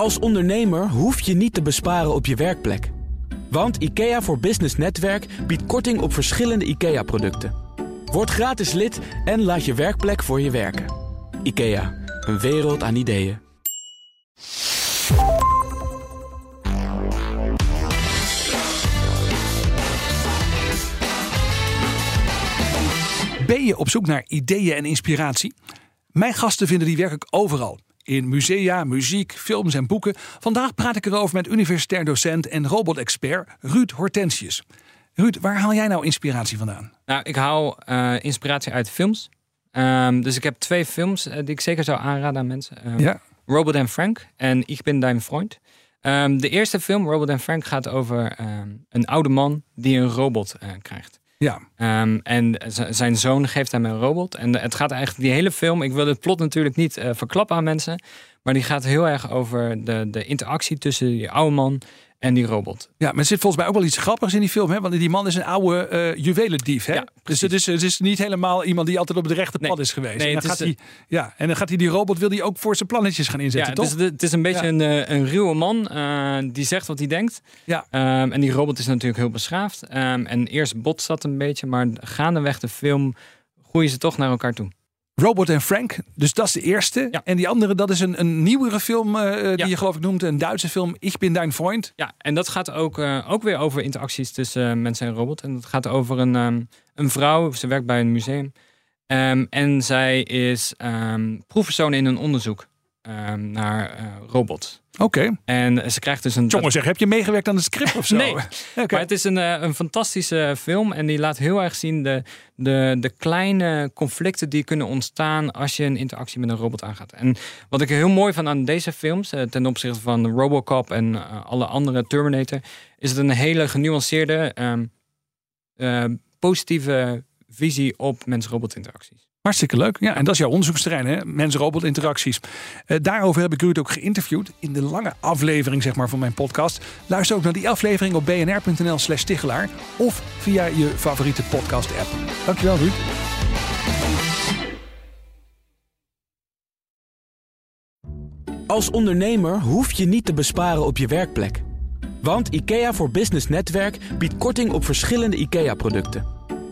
Als ondernemer hoef je niet te besparen op je werkplek. Want IKEA voor Business Netwerk biedt korting op verschillende IKEA-producten. Word gratis lid en laat je werkplek voor je werken. IKEA, een wereld aan ideeën. Ben je op zoek naar ideeën en inspiratie? Mijn gasten vinden die werkelijk overal. In musea, muziek, films en boeken. Vandaag praat ik erover met universitair docent en robotexpert Ruud Hortensius. Ruud, waar haal jij nou inspiratie vandaan? Nou, ik haal uh, inspiratie uit films. Um, dus ik heb twee films uh, die ik zeker zou aanraden aan mensen. Um, Ja. Robert en Frank en Ik ben dein Freund. Um, de eerste film, Robert en Frank, gaat over een oude man die een robot uh, krijgt. Ja. Um, en zijn zoon geeft hem een robot. En het gaat eigenlijk, die hele film, ik wil het plot natuurlijk niet uh, verklappen aan mensen. Maar die gaat heel erg over de, de interactie tussen die oude man en die robot. Ja, maar er zit volgens mij ook wel iets grappigs in die film. Hè? Want die man is een oude uh, juwelendief. Hè? Ja, dus het is, het is niet helemaal iemand die altijd op het rechte nee, pad is geweest. Nee, en, dan gaat hij, ja, en dan gaat hij die robot, wil hij ook voor zijn plannetjes gaan inzetten, ja, toch? Het is, het is een beetje ja. een, een ruwe man uh, die zegt wat hij denkt. Ja. Um, en die robot is natuurlijk heel beschaafd. Um, en eerst botst dat een beetje, maar gaandeweg de film groeien ze toch naar elkaar toe. Robert en Frank, dus dat is de eerste. Ja. En die andere, dat is een, een nieuwere film uh, die je geloof ik noemt, een Duitse film, Ich bin dein Freund. Ja, en dat gaat ook, uh, ook weer over interacties tussen uh, mensen en robot. En dat gaat over een, um, een vrouw, ze werkt bij een museum. Um, en zij is um, proefpersoon in een onderzoek naar uh, robots. Oké. Okay. En ze krijgt dus een. Jongen, zeg, heb je meegewerkt aan het script of zo? nee. Okay. Maar het is een, uh, een fantastische film en die laat heel erg zien de, de, de kleine conflicten die kunnen ontstaan als je een interactie met een robot aangaat. En wat ik er heel mooi van aan deze films, uh, ten opzichte van Robocop en alle andere Terminator, is het een hele genuanceerde, um, positieve visie op mens-robot interacties. Hartstikke leuk. Ja, en dat is jouw onderzoeksterrein, hè? Mens-robot interacties. Uh, daarover heb ik Ruud ook geïnterviewd in de lange aflevering zeg maar, van mijn podcast. Luister ook naar die aflevering op bnr.nl slash Tichelaar of via je favoriete podcast app. Dankjewel Ruud. Als ondernemer hoef je niet te besparen op je werkplek. Want IKEA voor Business Netwerk biedt korting op verschillende IKEA-producten.